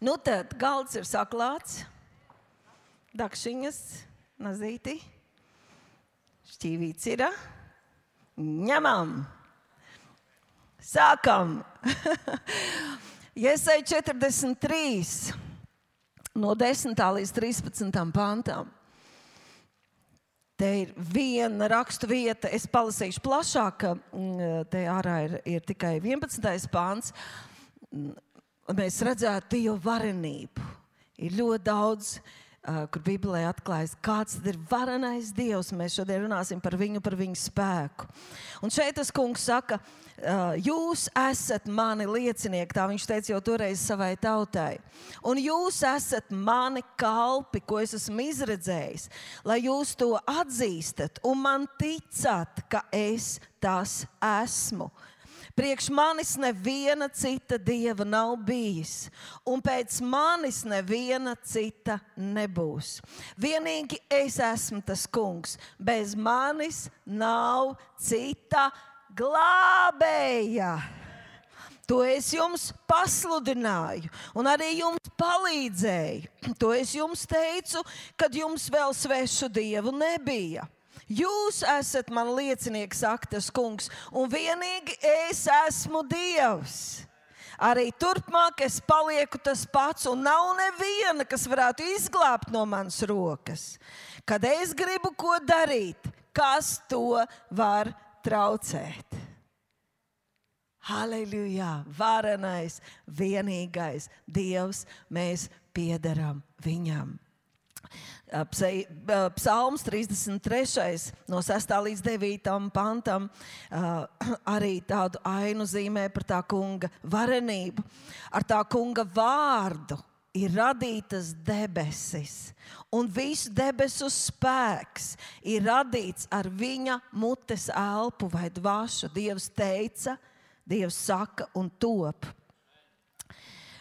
Nu tad galds ir saklāts, dakšiņas, nazīti, šķīvīts ir. Ņemam! Sākam! Iesai 43 no 10. līdz 13. pantam. Te ir viena rakstu vieta, es palasīšu plašāk, te ārā ir, ir tikai 11. pāns mēs redzētu Dieva varenību. Ir ļoti daudz, uh, kur Bībelē atklājas, kāds ir varenais Dievs. Mēs šodien runāsim par viņu, par viņu spēku. Un šeit tas kungs saka, uh, jūs esat mani liecinieki, tā viņš teica jau toreiz savai tautai. Un jūs esat mani kalpi, ko es esmu izredzējis, lai jūs to atzīstat un man ticat, ka es tas esmu. Priekš manis neviena cita dieva nav bijis, un pēc manis neviena cita nebūs. Vienīgi es esmu tas kungs, bez manis nav cita glābēja. To es jums pasludināju, un arī jums palīdzēju. To es jums teicu, kad jums vēl svešu dievu nebija. Jūs esat man liecinieki, saka tas kungs, un vienīgi es esmu Dievs. Arī turpmāk es palieku tas pats, un nav neviena, kas varētu izglābt no manas rokas. Kad es gribu ko darīt, kas to var traucēt? Halleluja! Varenais, vienīgais Dievs, mēs piedaram viņam. Psalms 33. no 6. līdz 9. pantam arī tādu ainu zīmē par tā kunga varenību. Ar tā kunga vārdu ir radītas debesis, un visu debesu spēks ir radīts ar viņa mutes elpu vai dvašu. Dievs teica, Dievs saka un top.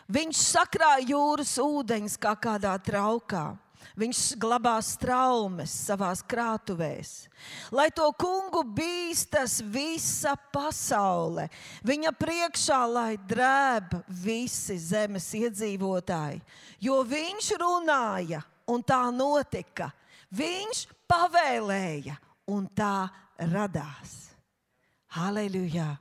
Viņš sakrāja jūras ūdeņus kā kādā traukā Viņš glabā traumas savā krātuvēs. Lai to kungu bīstas visa pasaule, viņa priekšā lai drēb visi zemes iedzīvotāji, jo viņš runāja un tā notika. Viņš pavēlēja un tā radās. Halleluja!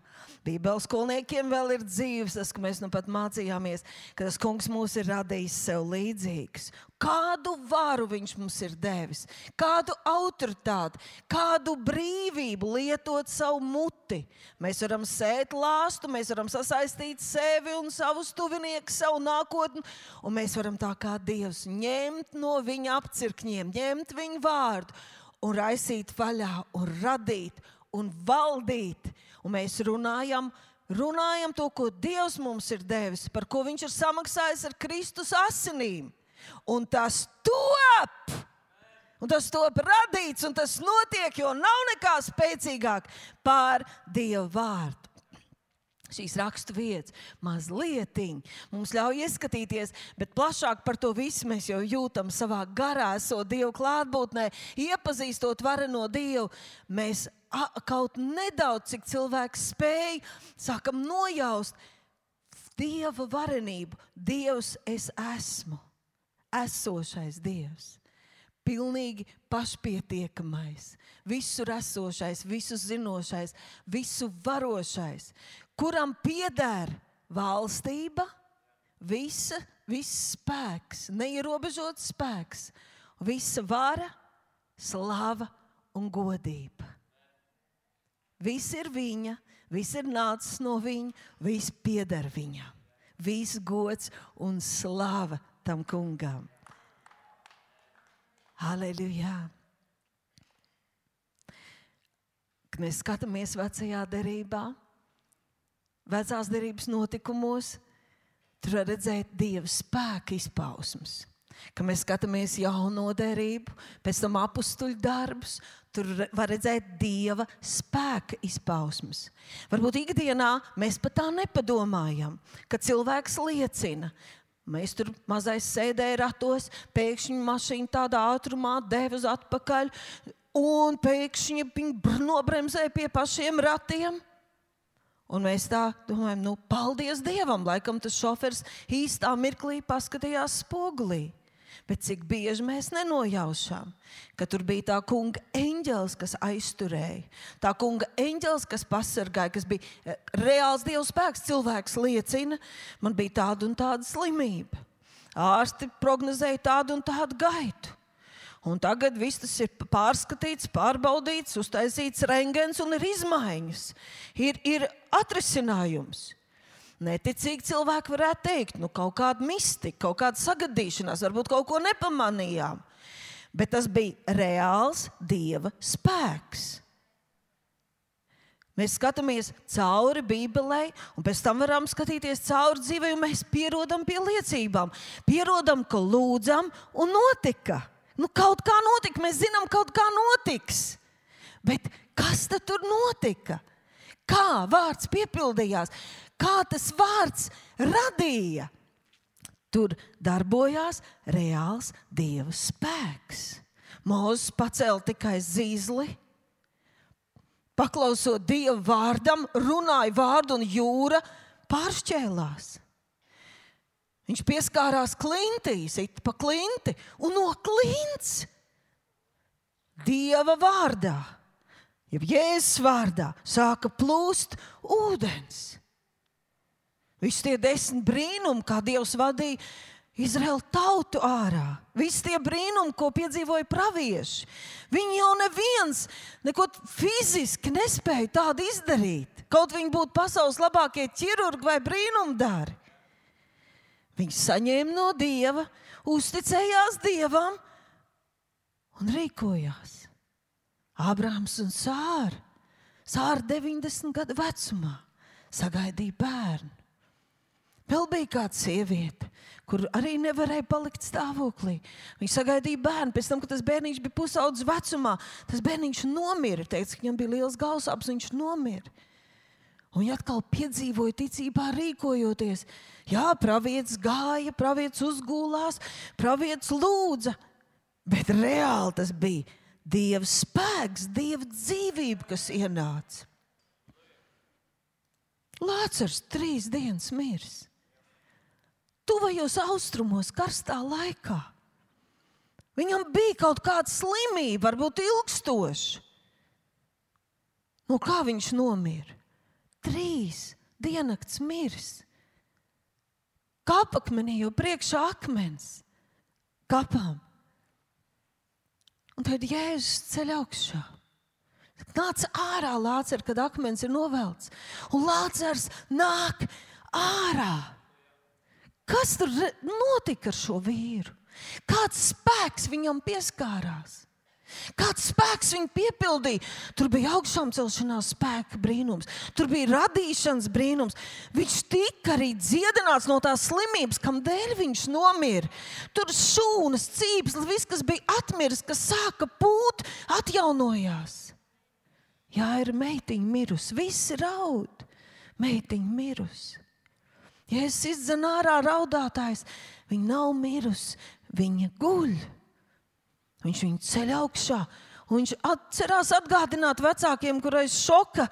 Bībeles skolniekiem vēl ir dzīves, tas, ka mēs nu pat mācījāmies, ka tas kungs mūs ir radījis sev līdzīgus. Kādu varu viņš mums ir devis, kādu autoritāti, kādu brīvību lietot savu muti. Mēs varam sēt lāstu, mēs varam sasaistīt sevi un savus tuviniekus, savu nākotni, un mēs varam tā kā Dievs ņemt no viņa apcirkņiem, ņemt viņa vārdu un raisīt vaļā un radīt un valdīt un mēs runājam, runājam to, ko Dievs mums ir devis, par ko Viņš ir samaksājis ar Kristus asinīm. Un tas top! Un tas top radīts, un tas notiek, jo nav nekā spēcīgāk par Dieva vārdu šīs rakstu vietas, mazliet mums ļauj ieskatīties, bet plašāk par to visu mēs jau jūtam savā garā, esot Dieva klātbūtnē, iepazīstot vareno Dievu. Mēs kaut nedaudz, cik cilvēks spēj, sākam nojaust Dieva varenību. Dievs, es esmu, esošais Dievs pilnīgi pašpietiekamais, visur esošais, visu zinošais, visu varošais, kuram pieder valstība, visa, viss spēks, neierobežots spēks, visa vara, slava un godība. Viss ir viņa, viss ir nācis no viņa, viss pieder viņam. Viss gods un slava tam kungam. Halleluja! Kad mēs skatāmies vecajā derībā, vecās derības notikumos, tur var redzēt Dieva spēka izpausmes. Kad mēs skatāmies jauno derību, pēc tam apstuļu darbus, tur var redzēt Dieva spēka izpausmes. Varbūt ikdienā mēs pat tā nepadomājam, ka cilvēks liecina. Mēs tur mazais sēdējām ratos, pēkšņi mašīna tādā ātrumā deva uz atpakaļ, un pēkšņi viņi nobremzēja pie pašiem ratiem Un mēs tā domājam, nu, paldies Dievam, laikam tas šofers īstā mirklī paskatījās spogulī. Bet cik bieži mēs nenojaušām, ka tur bija tā kunga eņģelis, kas aizturēja, tā kunga eņģelis, kas pasargāja, kas bija eh, reāls dieva spēks. Cilvēks liecina, man bija tāda un tāda slimība. Ārsti prognozēja tādu un tādu gaitu. Un tagad viss tas ir pārskatīts, pārbaudīts, uztaisīts rengens un ir izmaiņas. Ir, ir atrisinājums. Neticīgi cilvēki varētu teikt, nu, kaut kāda mistika, kaut kāda sagadīšanās, varbūt kaut ko nepamanījām. Bet tas bija reāls dieva spēks. Mēs skatāmies cauri Bībelē, un pēc tam varam skatīties cauri dzīvē, un mēs pierodam pie liecībām. Pierodam, ka lūdzam, un notika. Nu, kaut kā notika, mēs zinām, kaut kā notiks. Bet kas tad tur notika? Kā vārds piepildījās? kā tas vārds radīja. Tur darbojās reāls dieva spēks. Mozus pacēla tikai zīzli, paklausot dievu vārdam, runāja vārdu, un jūra pāršķēlās. Viņš pieskārās klintīs, it pa klinti, un no klints dieva vārdā, jeb jēzus vārdā, sāka plūst ūdens. Visi tie desmit brīnumi, kā Dievs vadīja Izraēlu tautu ārā. Visi tie brīnumi, ko piedzīvoja pravieši. Viņi jau neviens neko fiziski nespēja tādu izdarīt. Kaut viņi būtu pasaules labākie ķirurgi vai brīnumdari. Viņi saņēma no Dieva, uzticējās Dievam un rīkojās. Abrahams un Sāra, Sāra 90 gadu vecumā, sagaidīja bērnu. Vēl bija kāda sieviete, kur arī nevarēja palikt stāvoklī. Viņa sagaidīja bērnu, pēc tam, kad tas bērniņš bija pusaudzes vecumā, tas bērniņš nomira. Teica, ka viņam bija liels gausāps, viņš nomira. Viņa atkal piedzīvoja ticībā, rīkojoties. Jā, pravietis gāja, pravietis uzgulās, pravietis lūdza. Bet reāli tas bija Dieva spēks, Dieva dzīvība, kas ienāca. Lācars trīs dienas mirs tuvajos austrumos, karstā laikā. Viņam bija kaut kāda slimība, varbūt ilgstoša. No kā viņš nomira? Trīs diennakts miris. Kāpakmenī jau priekšā akmens kapām. Un tad Jēzus ceļ augšā. Nāc ārā, Lācis, kad akmens ir novelts. Un Lācis nāk ārā. Kas tur notika ar šo vīru? Kāds spēks viņam pieskārās? Kāds spēks viņu piepildīja? Tur bija augšām celšanās spēka brīnums, tur bija radīšanas brīnums. Viņš tika arī dziedināts no tās slimības, kam dēļ viņš nomira. Tur šūnas, cīpes, viss, kas bija atmiris, kas sāka pūt, atjaunojās. Jā, ir meitiņa mirusi, visi raud, meitiņa mirusi. Jēzus izdzen ārā raudātājs. Viņa nav mirusi, viņa guļ. Viņš viņu ceļ augšā. Viņš atcerās atgādināt vecākiem, kurais šoka,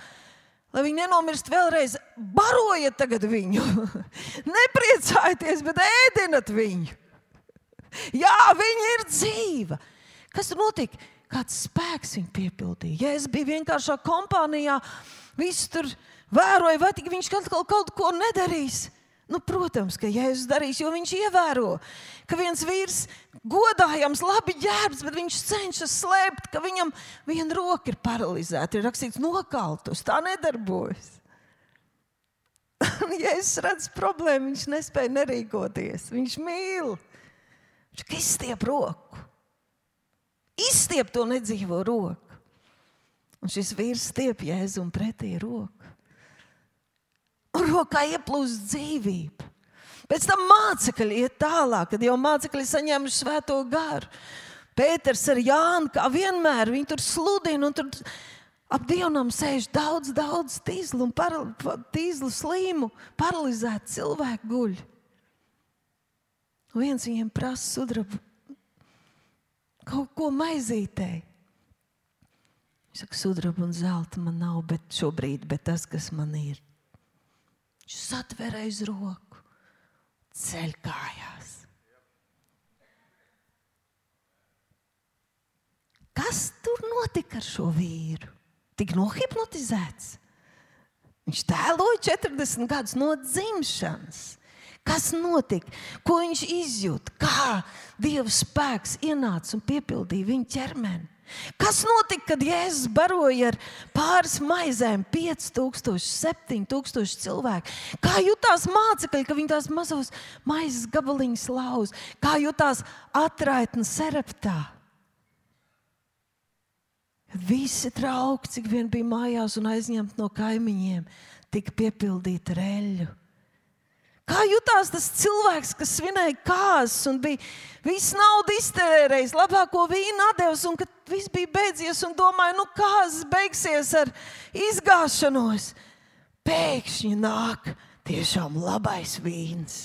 lai viņi nenomirst vēlreiz. Barojiet viņu. Nepriecājieties, bet ēdinat viņu. Jā, viņa ir dzīva. Kas notika? Kāds spēks viņu piepildīja? Ja es biju vienkāršā kompānijā, viss tur vēroja, vai tik viņš kaut, kaut ko nedarīs. Nu, protams, ka Jēzus darīs, jo viņš ievēro, ka viens vīrs godājams, labi ģērbs, bet viņš cenšas slēpt, ka viņam viena roka ir paralizēta. Ir rakstīts, nokaltus, tā nedarbojas. ja es redzu problēmu, viņš nespēja nerīkoties. Viņš mīl. Viņš izstiep roku. Izstiep to nedzīvo roku. Un šis vīrs stiep jēzu un pretī roku un rokā ieplūst dzīvība. Pēc tam mācekļi iet tālāk, kad jau mācekļi saņēmuši svēto garu. Pēters ar Jānu, kā vienmēr, viņi tur sludina, tur ap dievnam sēž daudz, daudz tīzlu paral, tīzlu slimu, paralizētu cilvēku guļ. Un viens viņiem prasa sudrabu kaut ko maizītēji. Viņš saka, sudraba un zelta man nav bet šobrīd, bet tas, kas man ir, Viņš satver aiz roku, ceļ kājās. Kas tur notika ar šo vīru? Tik nohipnotizēts. Viņš tēloja 40 gadus no dzimšanas. Kas notika? Ko viņš izjūta? Kā Dieva spēks ienāca un piepildīja viņa ķermeni? Kas notika, kad Jēzus baroja ar pāris maizēm 5000, 7000 cilvēku? Kā jutās mācekļi, ka viņi tās mazos maizes gabaliņus lauz? Kā jutās atraitne seraptā? Visi trauki, cik vien bija mājās un aizņemti no kaimiņiem, tika piepildīti ar eļļu. Kā jutās tas cilvēks, kas svinēja kārtas un bija visu naudu iztērējis, labāko vīnu devis, un kad viss bija beidzies, un domāja, nu kāds beigsies ar izgāšanos. Pēkšņi nāk tiešām labais vīns.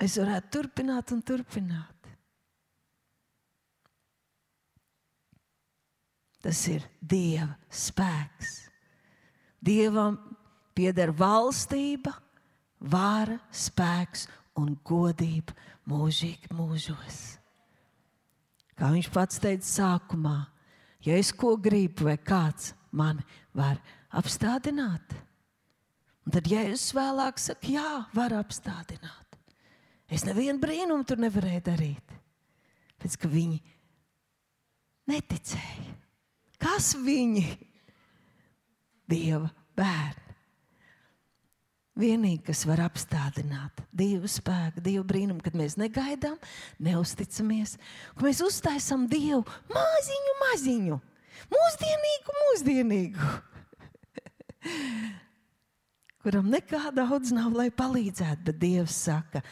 Es varētu turpināt un turpināt. Tas ir Dieva spēks. Dievam pieder valstība, vara, spēks un godība mūžīgi mūžos. Kā viņš pats teica sākumā, ja es ko gribu, vai kāds mani var apstādināt, tad Jēzus vēlāk saka, jā, var apstādināt. Es nevienu brīnumu tur nevarēju darīt, pēc ka viņi neticēja. Kas viņi? Dieva bērni. Vienīgi, kas var apstādināt Dieva spēku, Dieva brīnumu, kad mēs negaidām, neusticamies, ka mēs uztaisām Dievu maziņu, maziņu, mūsdienīgu, mūsdienīgu, kuram nekā daudz nav, lai palīdzētu. Bet Dievs saka,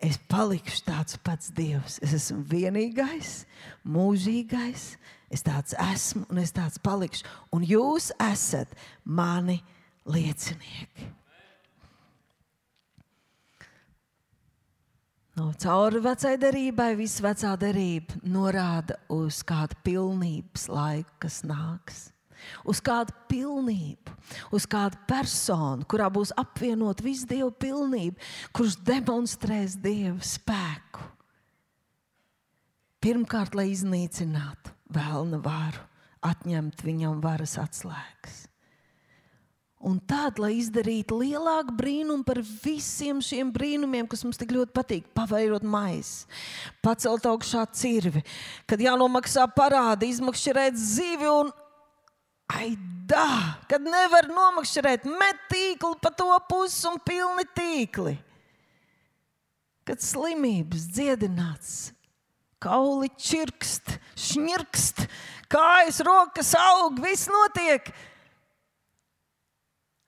es palikšu tāds pats Dievs. Es esmu vienīgais, mūžīgais, es tāds esmu un es tāds palikšu. Un jūs esat mani liecinieki. No cauri vecai derībai, visa vecā derība norāda uz kādu pilnības laiku, kas nāks. Uz kādu pilnību, uz kādu personu, kurā būs apvienot visu dievu pilnību, kurš demonstrēs dievu spēku. Pirmkārt, lai iznīcinātu vēlna varu, atņemt viņam varas atslēgas. Un tad, lai izdarītu lielāku brīnumu par visiem šiem brīnumiem, kas mums tik ļoti patīk, pavairot maizi, pacelt augšā cirvi, kad jānomaksā parādi, izmakšķerēt zivi un aidā, kad nevar nomakšķerēt, met tīkli pa to pusi un pilni tīkli. Kad slimības dziedināts, kauli čirkst, šņirkst, kājas, rokas aug, viss notiek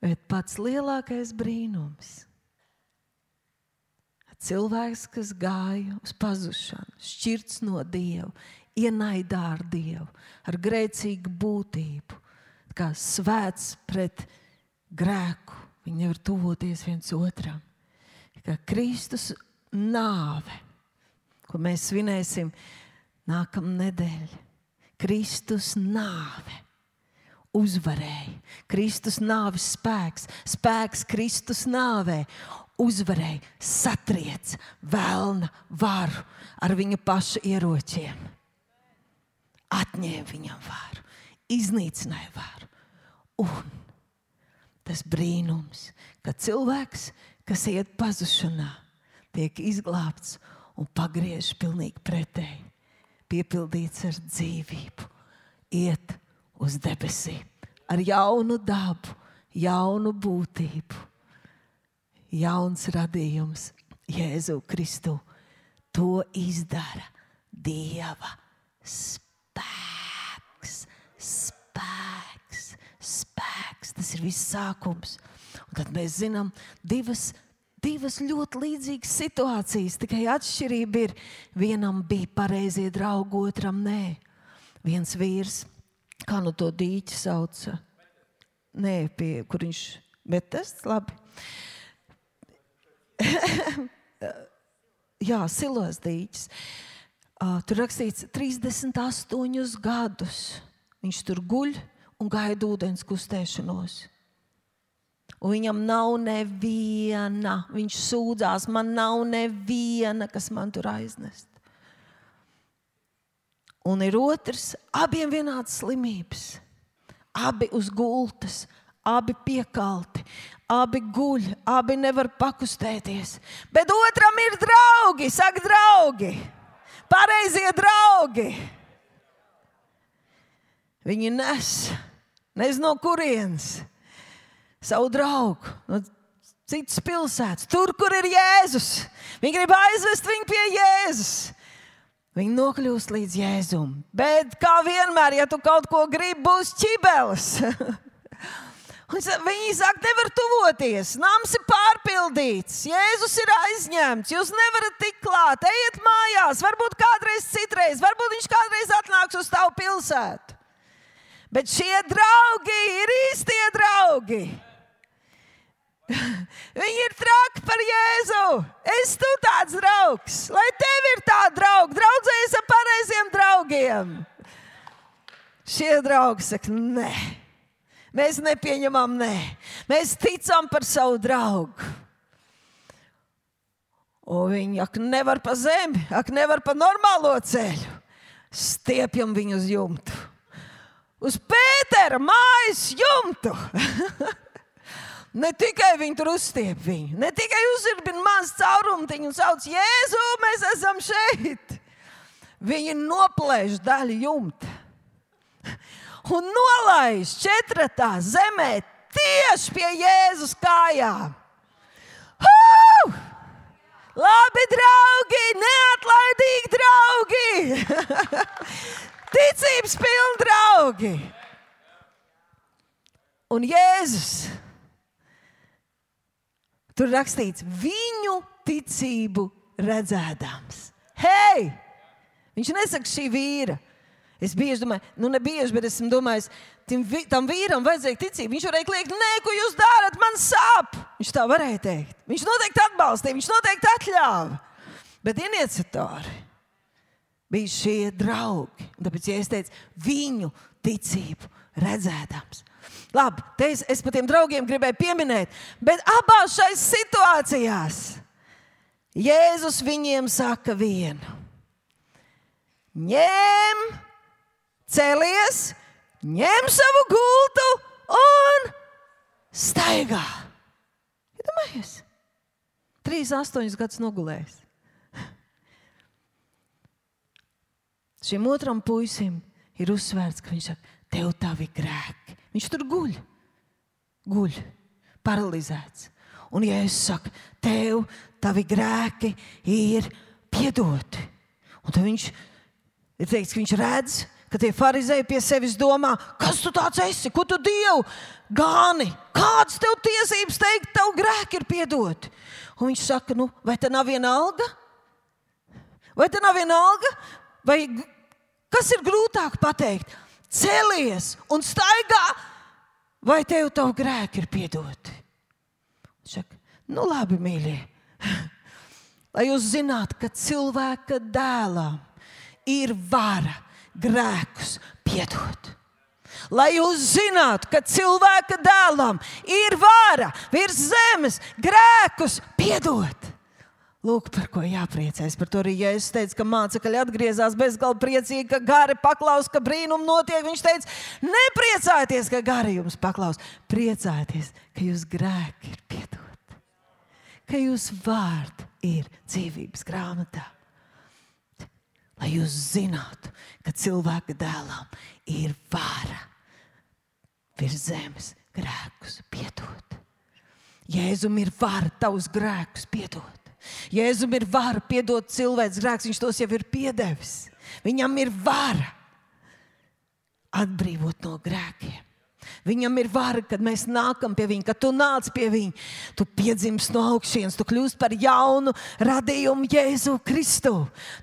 Bet pats lielākais brīnums - cilvēks, kas gāja uz pazušanu, šķirts no Dieva, ienaidā ar Dievu, ar grēcīgu būtību, kā svēts pret grēku. Viņi nevar tuvoties viens otram. Kā Kristus nāve, ko mēs svinēsim nākamā nedēļa. Kristus nāve uzvarēja. Kristus nāves spēks, spēks Kristus nāvē uzvarēja, satriec vēlna varu ar viņa paša ieročiem. Atņēma viņam varu, iznīcināja varu. Un tas brīnums, ka cilvēks, kas iet pazušanā, tiek izglābts un pagriežts pilnīgi pretēji, piepildīts ar dzīvību, iet uz debesīm, ar jaunu dabu, jaunu būtību, jauns radījums Jēzu Kristu. To izdara Dieva spēks, spēks, spēks. Tas ir viss sākums. Un tad mēs zinām divas divas ļoti līdzīgas situācijas. Tikai atšķirība ir, vienam bija pareizie draugi, otram nē. Viens vīrs kā nu to dīķi sauc? Nē, pie, kur viņš metas, labi. Jā, silos dīķis. Uh, tur rakstīts, 38 gadus viņš tur guļ un gaida ūdens kustēšanos. Un viņam nav neviena, viņš sūdzās, man nav neviena, kas man tur aiznest. Un ir otrs, abiem vienādas slimības, abi uz gultas, abi piekalti, abi guļ, abi nevar pakustēties. Bet otram ir draugi, saka, draugi, pareizie draugi. Viņi nes, nezinu no kurienes savu draugu no citas pilsētas, tur, kur ir Jēzus. Viņi grib aizvest viņu pie Jēzus. Viņi nokļūst līdz Jēzum. Bet, kā vienmēr, ja tu kaut ko gribi, būs ķibelis. Viņi saka, nevar tuvoties, nams ir pārpildīts, Jēzus ir aizņemts, jūs nevarat tikt klāt, ejiet mājās, varbūt kādreiz citreiz, varbūt viņš kādreiz atnāks uz tavu pilsētu. Bet šie draugi ir īstie draugi. Viņi ir traki par Jēzu. Es tu tāds draugs, lai tev ir tāda drauga, draudzējies ar pareiziem draugiem. Šie draugi saka, nē, mēs nepieņemam, nē, mēs ticam par savu draugu. Un viņi, ak, nevar pa zemi, ak, nevar pa normālo ceļu, stiepjam viņu uz jumtu. Uz Pētera mājas jumtu. Ne tikai viņi tur uzstiep viņu, ne tikai uzsirbina mazu caurumtiņu un sauc, Jēzu, mēs esam šeit. Viņi noplēš daļu jumta un nolaiž četratā zemē tieši pie Jēzus kājām. Uh! Labi, draugi, neatlaidīgi draugi, ticības pilni draugi. Un Jēzus Tur rakstīts, viņu ticību redzēdams. Hei! Viņš nesaka šī vīra. Es bieži domāju, nu ne bieži, bet esmu domājis, tam, tam vīram vajadzēja ticību. Viņš varēja teikt, nē, ko jūs darat, man sāp. Viņš tā varēja teikt. Viņš noteikti atbalstīja, viņš noteikti atļāva. Bet iniciatori bija šie draugi. Tāpēc, ja es teicu, viņu ticību redzēdams. Labi, te es, es par tiem draugiem gribēju pieminēt, bet abās šais situācijās Jēzus viņiem saka vienu: ņem, celies, ņem savu gultu un staigā. Iedomājieties, trīs, astoņus gadus nogulējis. Šim otram puisim ir uzsvērts, ka viņš saka, tev tavi grēki. Viņš tur guļ, guļ, paralizēts. Un, ja es saku, tev tavi grēki ir piedoti, un viņš ir teiks, ka viņš redz, ka tie farizēji pie sevis domā, kas tu tāds esi, ko tu dievu gāni, kādas tev tiesības teikt, tev grēki ir piedoti. Un viņš saka, nu, vai tā nav viena alga? Vai tā nav viena alga? Vai kas ir grūtāk pateikt? Celies un staigā, vai tev tavu grēki ir piedoti? Saka, nu labi, mīļie, lai jūs zinātu, ka cilvēka dēlam ir vara grēkus piedot. Lai jūs zinātu, ka cilvēka dēlam ir vara virs zemes grēkus piedot. Lūk, par ko jāpriecājas. Par to arī Jēzus teica, ka mācekļi atgriezās bezgalīgi priecīgi, ka gari paklaus, ka brīnumi notiek. Viņš teica, nepriecājieties, ka gari jums paklaus. Priecājieties, ka jūs grēki ir piedoti, ka jūs vārdi ir dzīvības grāmatā. Lai jūs zinātu, ka cilvēka dēlam ir vara virs zemes grēkus piedot. Jēzum ir vara tavus grēkus piedot. Jēzum ir vara piedot cilvēks grēks, viņš tos jau ir piedevis. Viņam ir vara atbrīvot no grēkiem. Viņam ir vara, kad mēs nākam pie viņa, kad tu nāc pie viņa. Tu piedzimst no augšas, tu kļūsi par jaunu radījumu Jēzu Kristu.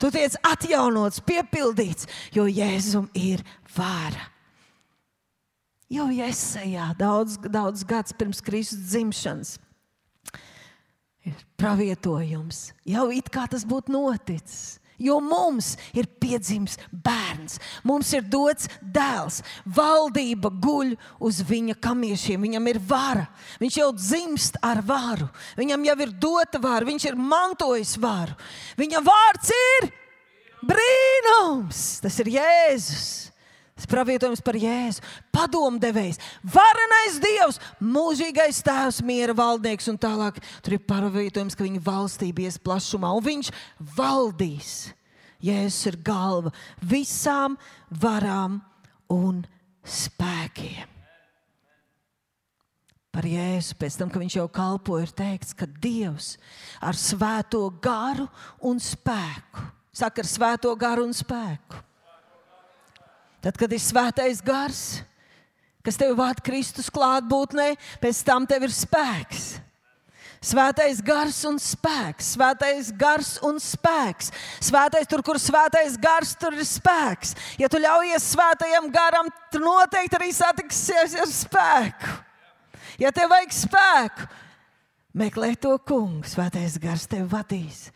Tu tiec atjaunots, piepildīts, jo Jēzum ir vara. Jau iesējā daudz, daudz gadus pirms Kristus dzimšanas ir pravietojums. Jau it kā tas būtu noticis. Jo mums ir piedzimis bērns, mums ir dots dēls. Valdība guļ uz viņa kamiešiem, viņam ir vara. Viņš jau dzimst ar varu, viņam jau ir dota vara, viņš ir mantojis varu. Viņa vārds ir brīnums, tas ir Jēzus. Tas pravietojums par Jēzu, padomdevējs, varenais Dievs, mūžīgais tēvs, miera valdnieks un tālāk. Tur ir pravietojums, ka viņa valstība ies plašumā un viņš valdīs. Jēzus ir galva visām varām un spēkiem. Par Jēzu pēc tam, kad viņš jau kalpoja, ir teikts, ka Dievs ar svēto garu un spēku, saka ar svēto garu un spēku Tad, kad ir svētais gars, kas tev vada Kristus klātbūtnē, pēc tam tev ir spēks. Svētais gars un spēks, svētais gars un spēks. Svētais tur, kur svētais gars, tur ir spēks. Ja tu ļaujies svētajam garam, tu noteikti arī satiksies ar spēku. Ja tev vajag spēku, meklē to kungu, svētais gars tev vadīs.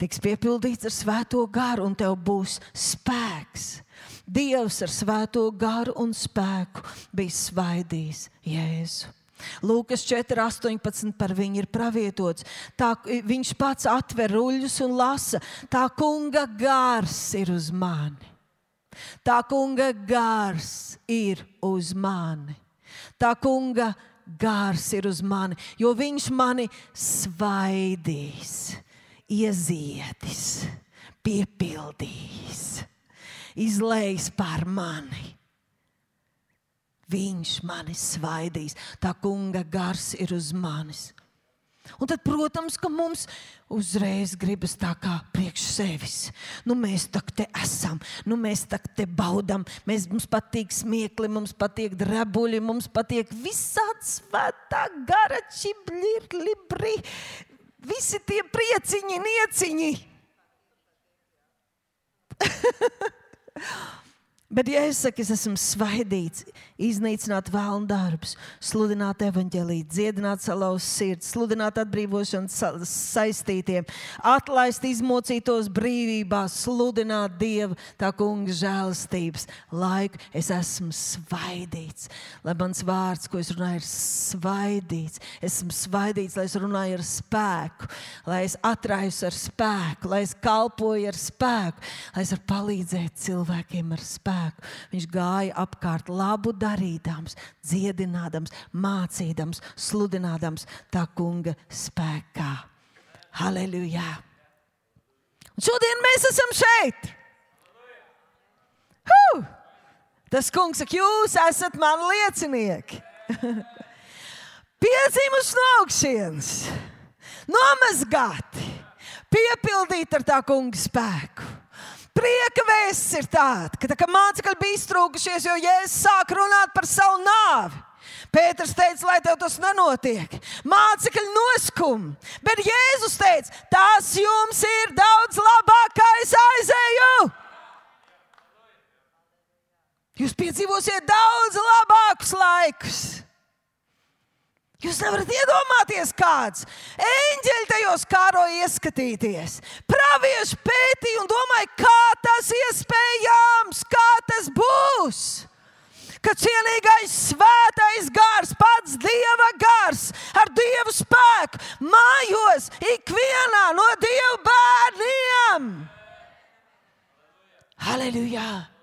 Tiks piepildīts ar svēto garu, un tev būs spēks. Dievs ar svēto garu un spēku bija svaidījis Jēzu. Lūkas 4,18 par viņu ir pravietots. Tā, viņš pats atver ruļļus un lasa, tā kunga gars ir uz mani. Tā kunga gars ir uz mani. Tā kunga gars ir uz mani, jo viņš mani svaidīs, ieziedis, piepildīs izlējis par mani. Viņš mani svaidīs, tā kunga gars ir uz manis. Un tad, protams, ka mums uzreiz gribas tā kā priekš sevis. Nu, mēs tā te esam, nu, mēs tā te baudām, mēs, mums patīk smiekli, mums patīk drebuļi, mums patīk visādi svētā gara čibli, libri, visi tie prieciņi, nieciņi. Bet, ja es saku, es esmu svaidīts, iznīcināt vēlnu darbus, sludināt evaņģēlīju, dziedināt salauz sirds, sludināt atbrīvošanu saistītiem, atlaist izmocītos brīvībā, sludināt Dieva tā kunga žēlastības laiku. Es esmu svaidīts, lai mans vārds, ko es runāju, ir svaidīts. Esmu svaidīts, lai es runāju ar spēku, lai es atraisu ar spēku, lai es kalpoju ar spēku, lai es varu palīdzēt cilvēkiem ar spēku. Viņš gāja apkārt labu darīdams, dziedinādams, mācīdams, sludinādams tā kunga spēkā. Halleluja! Un šodien mēs esam šeit! Huh! Tas kungs saka, jūs esat mani liecinieki. Piedzimuši no augšas, nomazgāti, piepildīti ar tā kunga spēku. Prieka vēsts ir tāda, ka tā kā mācekļi bija iztrūkušies, jo Jēzus sāk runāt par savu nāvi. Pēters teica, lai tev tas nenotiek. Mācekļi noskum, bet Jēzus teica, tas jums ir daudz labāk, kā es aizēju. Jūs piedzīvosiet daudz labākus laikus. Jūs nevarat iedomāties, kāds eņģeļi tajos kāroja ieskatīties. Pravieši pētīja un domāja, kā tas iespējams, kā tas būs. Ka cienīgais svētais gars, pats dieva gars, ar dievu spēku mājos ikvienā no dievu bērniem. Halleluja!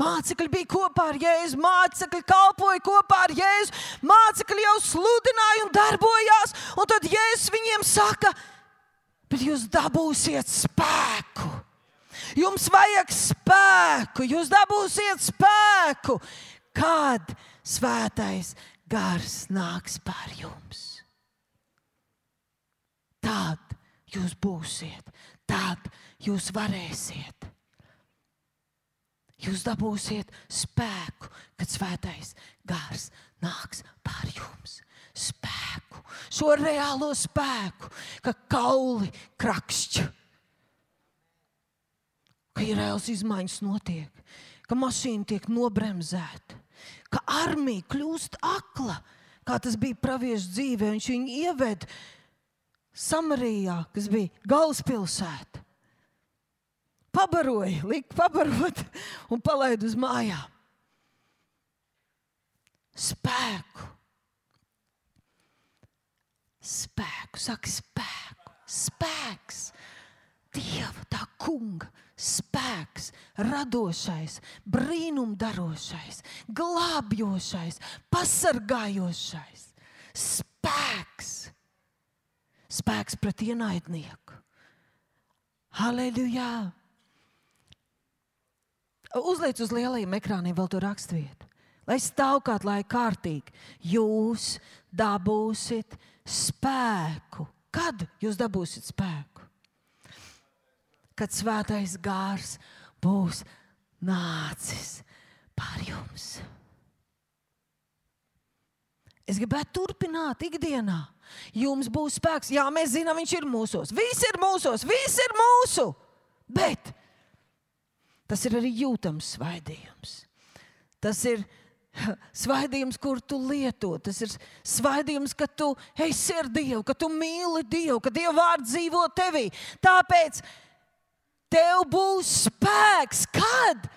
Mācekļi bija kopā ar Jēzu, mācekļi kalpoja kopā ar Jēzu, mācekļi jau sludināja un darbojās. Un tad Jēzus viņiem saka, bet jūs dabūsiet spēku. Jums vajag spēku, jūs dabūsiet spēku, kad svētais gars nāks pār jums. Tad jūs būsiet, tad jūs varēsiet. Jūs dabūsiet spēku, kad svētais gars nāks pār jums. Spēku, šo reālo spēku, ka kauli krakšķi, ka ir reāls izmaiņas notiek, ka mašīna tiek nobremzēta, ka armija kļūst akla, kā tas bija praviešu dzīvē. Viņš viņu ieved Samarijā, kas bija galvaspilsēta. Pabaroja, lika pabarot un palaida uz mājām. Spēku. Spēku, saka, spēku, spēks, Dieva, tā kunga spēks, radošais, brīnumdarošais, glābjošais, pasargājošais spēks. Spēks pret ienaidnieku. Halleluja! Uzliec uz lielajiem ekrāniem vēl to raksturvietu. Lai stāv kādā laikā kārtīgi, jūs dabūsiet spēku. Kad jūs dabūsiet spēku? Kad svētais gārs būs nācis pār jums. Es gribētu turpināt ikdienā. Jums būs spēks. Jā, mēs zinām, viņš ir mūsos. Viss ir mūsos, viss ir mūsu. Bet Tas ir arī jūtams svaidījums. Tas ir svaidījums, kur tu lieto. Tas ir svaidījums, ka tu esi ar Dievu, ka tu mīli Dievu, ka Dieva vārds dzīvo tevī. Tāpēc tev būs spēks, kad?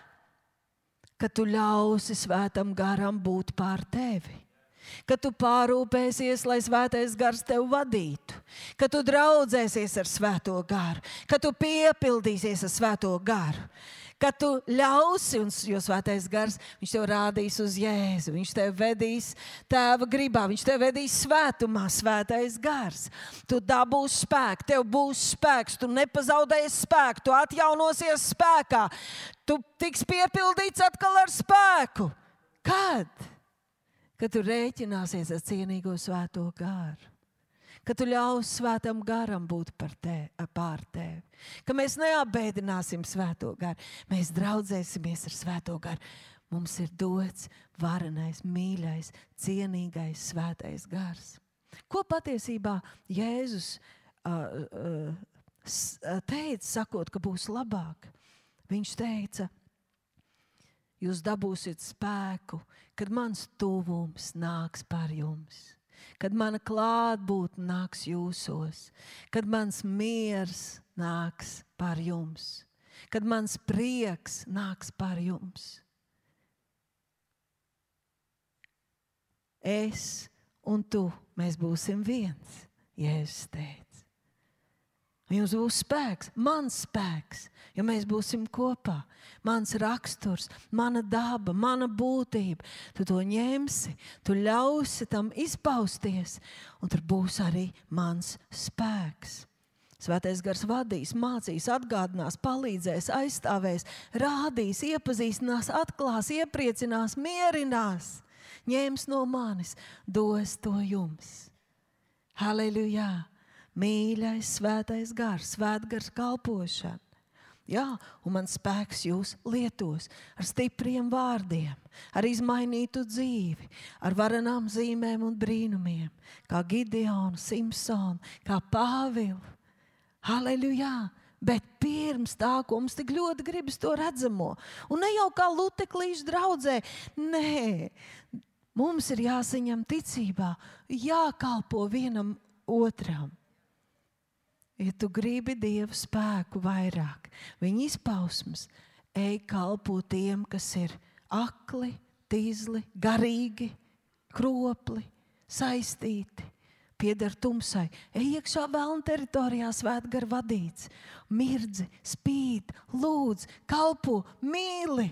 Kad tu ļausi svētam garam būt pār tevi ka tu pārūpēsies, lai svētais gars tevi vadītu, ka tu draudzēsies ar svēto garu, ka tu piepildīsies ar svēto garu ka tu ļausi, un jo svētais gars, viņš tev rādīs uz Jēzu, viņš tev vedīs tēva gribā, viņš tev vedīs svētumā, svētais gars. Tu dabūsi spēku, tev būs spēks, tu nepazaudēsi spēku, tu atjaunosies spēkā, tu tiks piepildīts atkal ar spēku. Kad? Kad tu rēķināsies ar cienīgo svēto garu ka tu ļausi svētam garam būt te, pār tevi. Ka mēs neapbēdināsim svēto garu, mēs draudzēsimies ar svēto garu. Mums ir dots varenais, mīļais, cienīgais svētais gars. Ko patiesībā Jēzus uh, uh, teica, sakot, ka būs labāk? Viņš teica, jūs dabūsiet spēku, kad mans tuvums nāks par jums kad mana klātbūtne nāks jūsos, kad mans miers nāks par jums, kad mans prieks nāks par jums. Es un tu, mēs būsim viens, Jēzus teica. Jums būs spēks, mans spēks, jo mēs būsim kopā. Mans raksturs, mana daba, mana būtība. Tu to ņemsi, tu ļausi tam izpausties, un tur būs arī mans spēks. Svētais gars vadīs, mācīs, atgādinās, palīdzēs, aizstāvēs, rādīs, iepazīstinās, atklās, iepriecinās, mierinās. Ņems no manis, dos to jums. Halleluja! Mīļais, svētais gars, svētgars kalpošana. Jā, un man spēks jūs lietos ar stipriem vārdiem, ar izmainītu dzīvi, ar varenām zīmēm un brīnumiem, kā Gideonu, Simpsonu, kā Pāvilu. Halleluja! Bet pirms tā, ko mums tik ļoti gribas to redzamo, un ne jau kā luteklīšu draudzē, nē, mums ir jāsaņem ticībā, jākalpo vienam otram. Ja tu gribi dievu spēku vairāk, viņa izpausmes, ej kalpo tiem, kas ir akli, tīzli, garīgi, kropli, saistīti, pieder tumsai. Ej iekšā vēlna teritorijā, svētgar vadīts, mirdzi, spīd, lūdz, kalpo, mīli.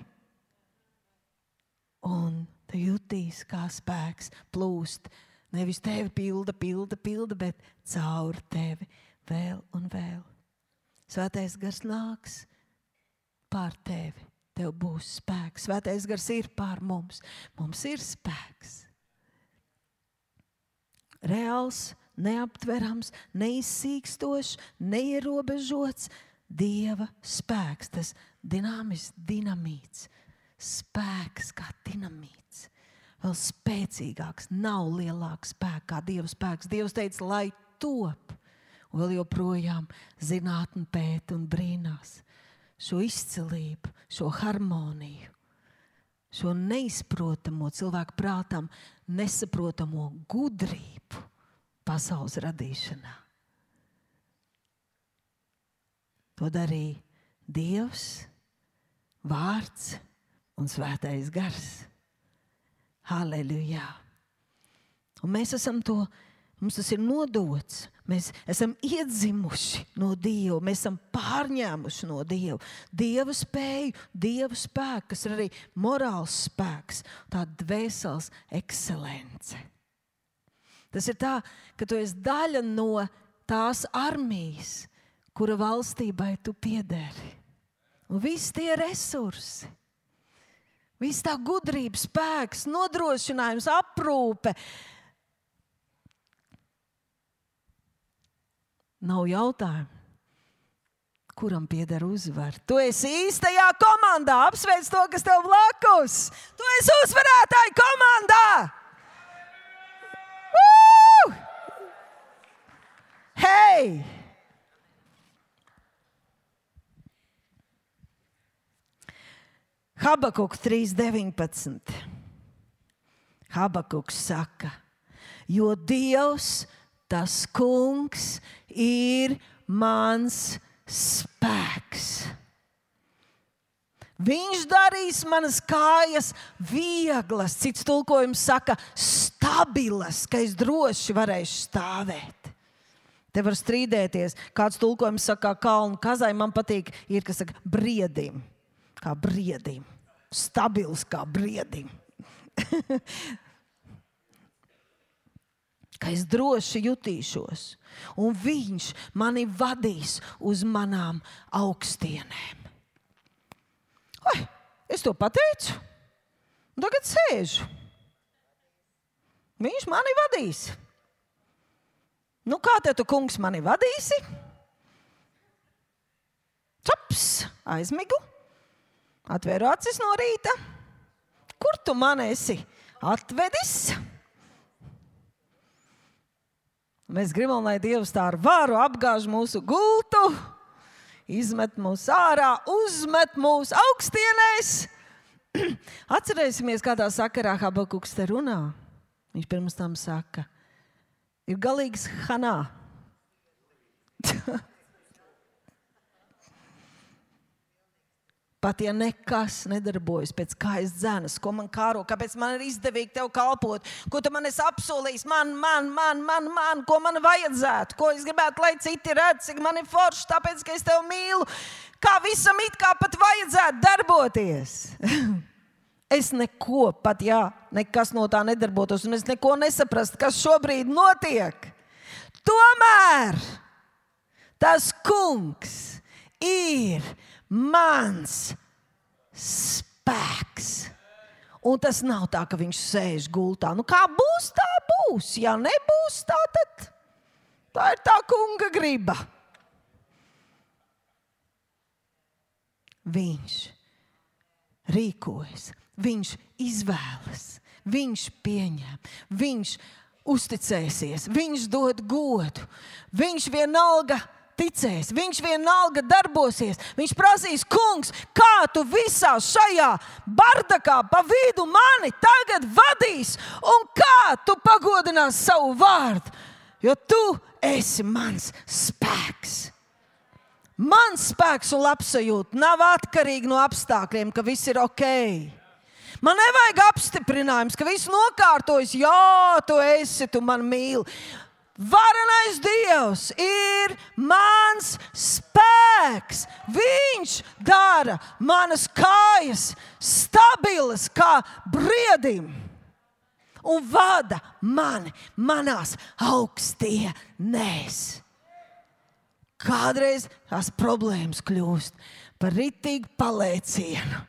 Un tu jutīs, kā spēks plūst. Nevis tevi pilda, pilda, pilda, bet caur tevi vēl un vēl. Svētais gars nāks pār tevi. Tev būs spēks. Svētais gars ir pār mums. Mums ir spēks. Reāls, neaptverams, neizsīkstošs, neierobežots Dieva spēks. Tas dinamisks, dinamīts, spēks kā dinamīts. Vēl spēcīgāks, nav lielāks spēks kā Dieva spēks. Dievs teica, lai top un vēl joprojām zinātnē pēta un brīnās šo izcilību, šo harmoniju, šo neizprotamo cilvēku prātam, nesaprotamo gudrību pasaules radīšanā. To darīja Dievs, Vārds un Svētais Gars. Halleluja! Un mēs esam to, mums tas ir nodots. Mēs esam iedzimuši no Dieva, mēs esam pārņēmuši no Dieva. Dieva spēju, Dieva spēku, kas ir arī morāls spēks, tāda dvēseles ekscelence. Tas ir tā, ka tu esi daļa no tās armijas, kura valstībai tu piederi. Un visi tie resursi, viss tā gudrība, spēks, nodrošinājums, aprūpe. Nav jautājumu, kuram pieder uzvara. Tu esi īstajā komandā, apsveic to, kas tev blakus. Tu esi uzvarētāji komandā! Woo! Hei! Habakuk 3.19. Habakuks saka, jo Dievs, tas kungs, ir mans spēks. Viņš darīs manas kājas vieglas, cits tulkojums saka, stabilas, ka es droši varēšu stāvēt. Te var strīdēties. Kāds tulkojums saka, kā kalnu kazai man patīk, ir kas saka, briedim kā briedim, stabils kā briedim. ka es droši jutīšos, un viņš mani vadīs uz manām augstienēm. Oi, es to pateicu, un tagad sēžu. Viņš mani vadīs. Nu, kā te tu, kungs, mani vadīsi? Čaps, aizmigu. Atvēru acis no rīta. Kur tu man esi atvedis? Mēs gribam, lai Dievs tā ar varu apgāž mūsu gultu, izmet mūs ārā, uzmet mūs augstienēs. Atcerēsimies, kādā sakarā Habakuks te runā. Viņš pirms tam saka, ir galīgs hanā. Pat ja nekas nedarbojas pēc kājas dzēnas, ko man kāro, kāpēc man ir izdevīgi tev kalpot, ko tu man esi apsolījis, man, man, man, man, man, ko man vajadzētu, ko es gribētu, lai citi redz, cik man ir forši, tāpēc, ka es tevi mīlu. Kā visam it kā pat vajadzētu darboties. es neko, pat ja nekas no tā nedarbotos, un es neko nesaprastu, kas šobrīd notiek. Tomēr tas kungs ir mans spēks. Un tas nav tā, ka viņš sēž gultā. Nu, kā būs, tā būs. Ja nebūs tā, tad tā ir tā kunga griba. Viņš rīkojas, viņš izvēlas, viņš pieņem, viņš uzticēsies, viņš dod godu, viņš vienalga ticēs, viņš vienalga darbosies. Viņš prasīs, kungs, kā tu visā šajā bardakā pa vidu mani tagad vadīs, un kā tu pagodinās savu vārdu, jo tu esi mans spēks. Mans spēks un labsajūta nav atkarīgi no apstākļiem, ka viss ir ok. Man nevajag apstiprinājums, ka viss nokārtojas. Jā, tu esi, tu man mīli. Varenais Dievs ir mans spēks. Viņš dara manas kājas stabilas kā briedim un vada mani manās augstienēs. Kādreiz tās problēmas kļūst par rītīgu palēcienu.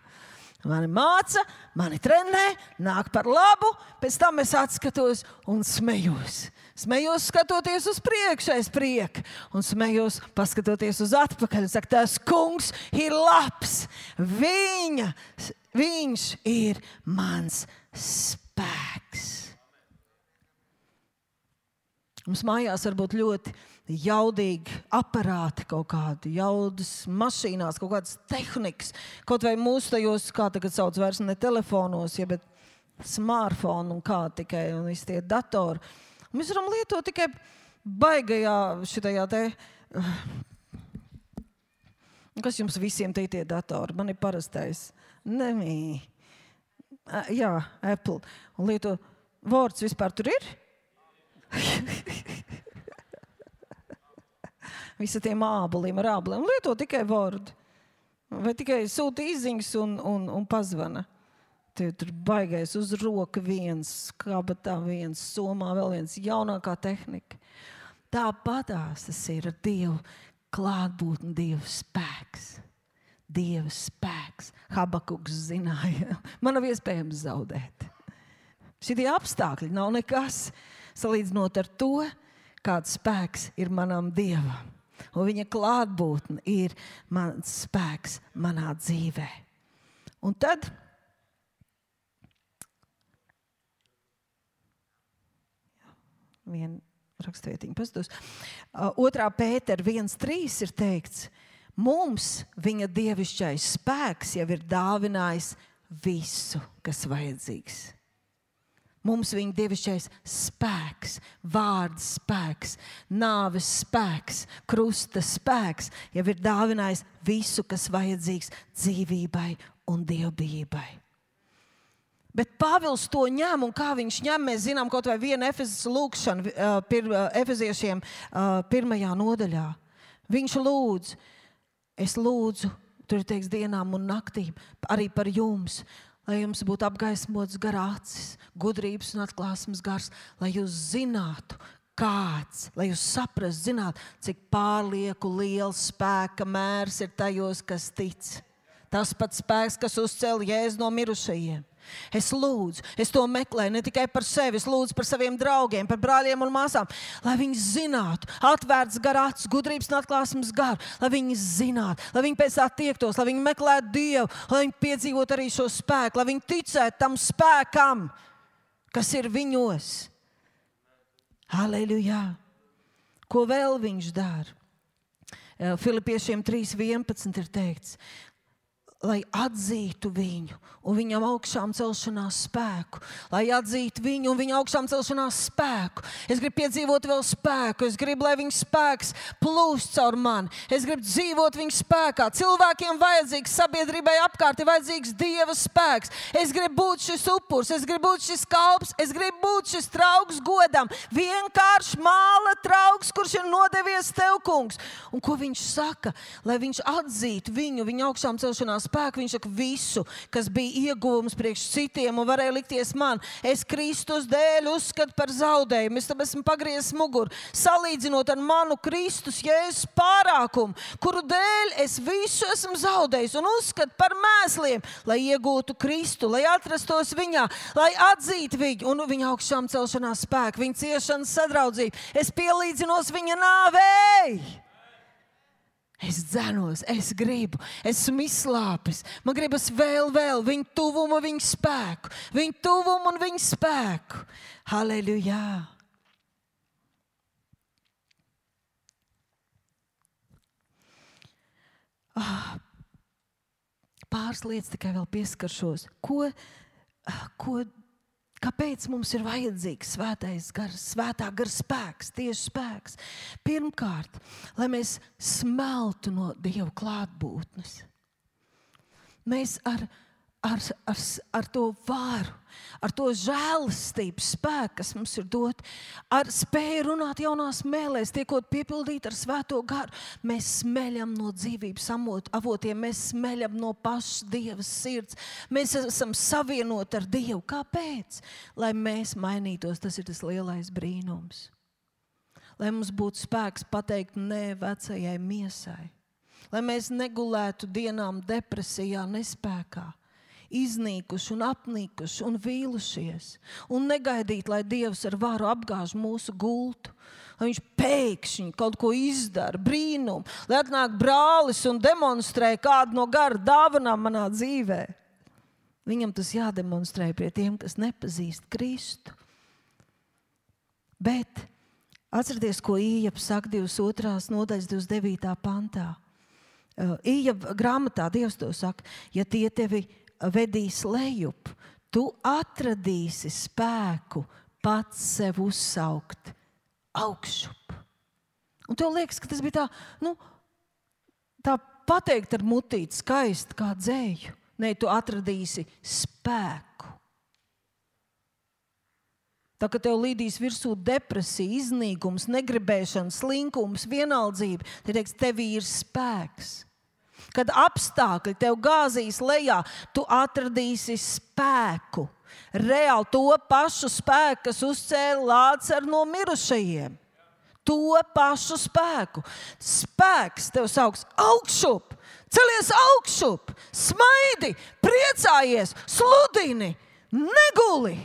Mani māca, mani trenē, nāk par labu, pēc tam es atskatos un smējos. Smejos, skatoties uz priekšu, aiz prieka, un smejos, paskatoties uz atpakaļ. Saka, tas kungs ir labs. Viņa, viņš ir mans spēks. Mums mājās var būt ļoti jaudīgi aparāti, kaut kādi jaudas mašīnās, kaut kādas tehnikas. Kaut vai mūsu tajos, kā tagad sauc, vairs ne telefonos, ja, bet smartphone un kā tikai un visi tie datori. Mēs varam lietot tikai baigajā šitajā te. Kas jums visiem te ir tie datori? Man ir parastais. Nemī. Jā, Apple. Un lieto Words vispār tur ir? Visi tiem āboliem ar āboliem lieto tikai Word. Vai tikai sūta izziņas un, un, un pazvana. Tev tur baigais uz roka viens, kabatā viens, somā vēl viens, jaunākā tehnika. Tāpatās tas ir ar Dievu klātbūtni, Dieva spēks. Dieva spēks. Habakuks zināja, man nav iespējams zaudēt. Šie apstākļi nav nekas salīdzinot ar to, kāds spēks ir manam dievam. Un viņa klātbūtne ir mans spēks manā dzīvē. Un tad viena rakstvietiņa. Uh, otrā pētera 1.3 ir teikts, mums viņa dievišķais spēks jau ir dāvinājis visu, kas vajadzīgs. Mums viņa dievišķais spēks, vārds spēks, nāves spēks, krusta spēks jau ir dāvinājis visu, kas vajadzīgs dzīvībai un dievbijībai. Bet Pāvils to ņem, un kā viņš ņem, mēs zinām kaut vai vienu efezijas lūgšanu, pir, efeziešiem pirmajā nodaļā. Viņš lūdz, es lūdzu, tur ir teikts dienām un naktīm, arī par jums, lai jums būtu apgaismots garācis, gudrības un atklāsmes gars, lai jūs zinātu, kāds, lai jūs saprastu, zināt, cik pārlieku liels spēka mērs ir tajos, kas tic. Tas pats spēks, kas uzcēla jēzu no mirušajiem. Es lūdzu, es to meklēju ne tikai par sevi, es lūdzu par saviem draugiem, par brāļiem un māsām, lai viņi zinātu, atvērts garāts, gudrības un atklāsmes garu, lai viņi zinātu, lai viņi pēc tā tiektos, lai viņi meklētu Dievu, lai viņi piedzīvotu arī šo spēku, lai viņi ticētu tam spēkam, kas ir viņos. Aleluja! Ko vēl viņš dara? Filipiešiem 3.11 ir teikts, lai atzītu viņu un viņam augšām celšanās spēku, lai atzītu viņu un viņa augšām celšanās spēku. Es gribu piedzīvot vēl spēku, es gribu, lai viņa spēks plūst caur mani, es gribu dzīvot viņa spēkā. Cilvēkiem vajadzīgs, sabiedrībai apkārt ir vajadzīgs dieva spēks. Es gribu būt šis upurs, es gribu būt šis kalps, es gribu būt šis trauks godam. Vienkārši māla trauks, kurš ir nodevies tev, kungs. Un ko viņš saka? Lai viņš atzītu viņu, viņa augšām celšanās spēku, viņš saka visu, kas bija ieguvums priekš citiem un varēja likties man. Es Kristus dēļ uzskatu par zaudējumu. Es tam esmu pagriezis muguru, salīdzinot ar manu Kristus jēzus pārākumu, kuru dēļ es visu esmu zaudējis un uzskatu par mēsliem, lai iegūtu Kristu, lai atrastos viņā, lai atzītu viņu un viņa augšām celšanās spēku, viņa ciešanas sadraudzību. Es pielīdzinos viņa nāvei. Es dzenos, es gribu, esmu izslāpis. Man gribas vēl, vēl viņa tuvumu, viņa spēku, viņa tuvumu un viņa spēku. Halleluja! Ah, pāris lietas tikai vēl pieskaršos. Ko, ah, ko Kāpēc mums ir vajadzīgs svētais gars, svētā gara spēks, tieši spēks? Pirmkārt, lai mēs smeltu no Dieva klātbūtnes. Mēs ar ar, ar, ar to varu, ar to žēlastības spēku, kas mums ir dots, ar spēju runāt jaunās mēlēs, tiekot piepildīti ar svēto garu. Mēs smeļam no dzīvības avotiem, mēs smeļam no pašas Dieva sirds. Mēs esam savienoti ar Dievu. Kāpēc? Lai mēs mainītos, tas ir tas lielais brīnums. Lai mums būtu spēks pateikt nē vecajai miesai, lai mēs negulētu dienām depresijā, nespējā iznīkuši, un apnikuši un vīlušies. Un negaidīt, lai Dievs ar varu apgāž mūsu gultu. Lai viņš pēkšņi kaut ko izdara, brīnumu, lai atnāk brālis un demonstrē kādu no gara dāvanām manā dzīvē. Viņam tas jādemonstrē pie tiem, kas nepazīst Kristu. Bet atcerieties, ko Iepas saka 22. nodaļas 29. pantā. Iepa grāmatā Dievs to saka, ja tie tevi vedīs lejup, tu atradīsi spēku pats sev uzsaukt augšup. Un tev liekas, ka tas bija tā, nu, tā pateikt ar mutīti skaisti kā dzēju. Nē, tu atradīsi spēku. Tā kā tev līdīs virsū depresija, iznīkums, negribēšana, slinkums, vienaldzība, tad teiks, tev ir spēks. Kad apstākļi tev gāzīs lejā, tu atradīsi spēku. Reāli to pašu spēku, kas uzcēla Lācaru no mirušajiem. To pašu spēku. Spēks tev sauks augšup, celies augšup, smaidi, priecājies, sludini, neguli.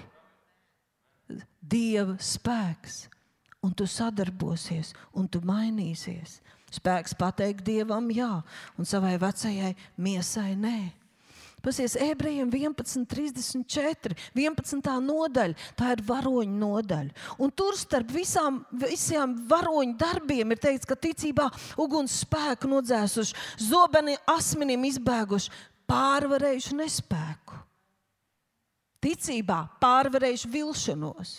Dieva spēks, un tu sadarbosies, un tu mainīsies. Spēks pateikt dievam jā, un savai vecajai miesai nē. Pasies ebrejiem 11, 34, 11. nodaļa. Tā ir varoņu nodaļa. Un tur starp visām, visām varoņu darbiem ir teikts, ka ticībā uguns spēku nodzēsuši, zobeni asmenim izbēguši, pārvarējuši nespēku. Ticībā pārvarējuši vilšanos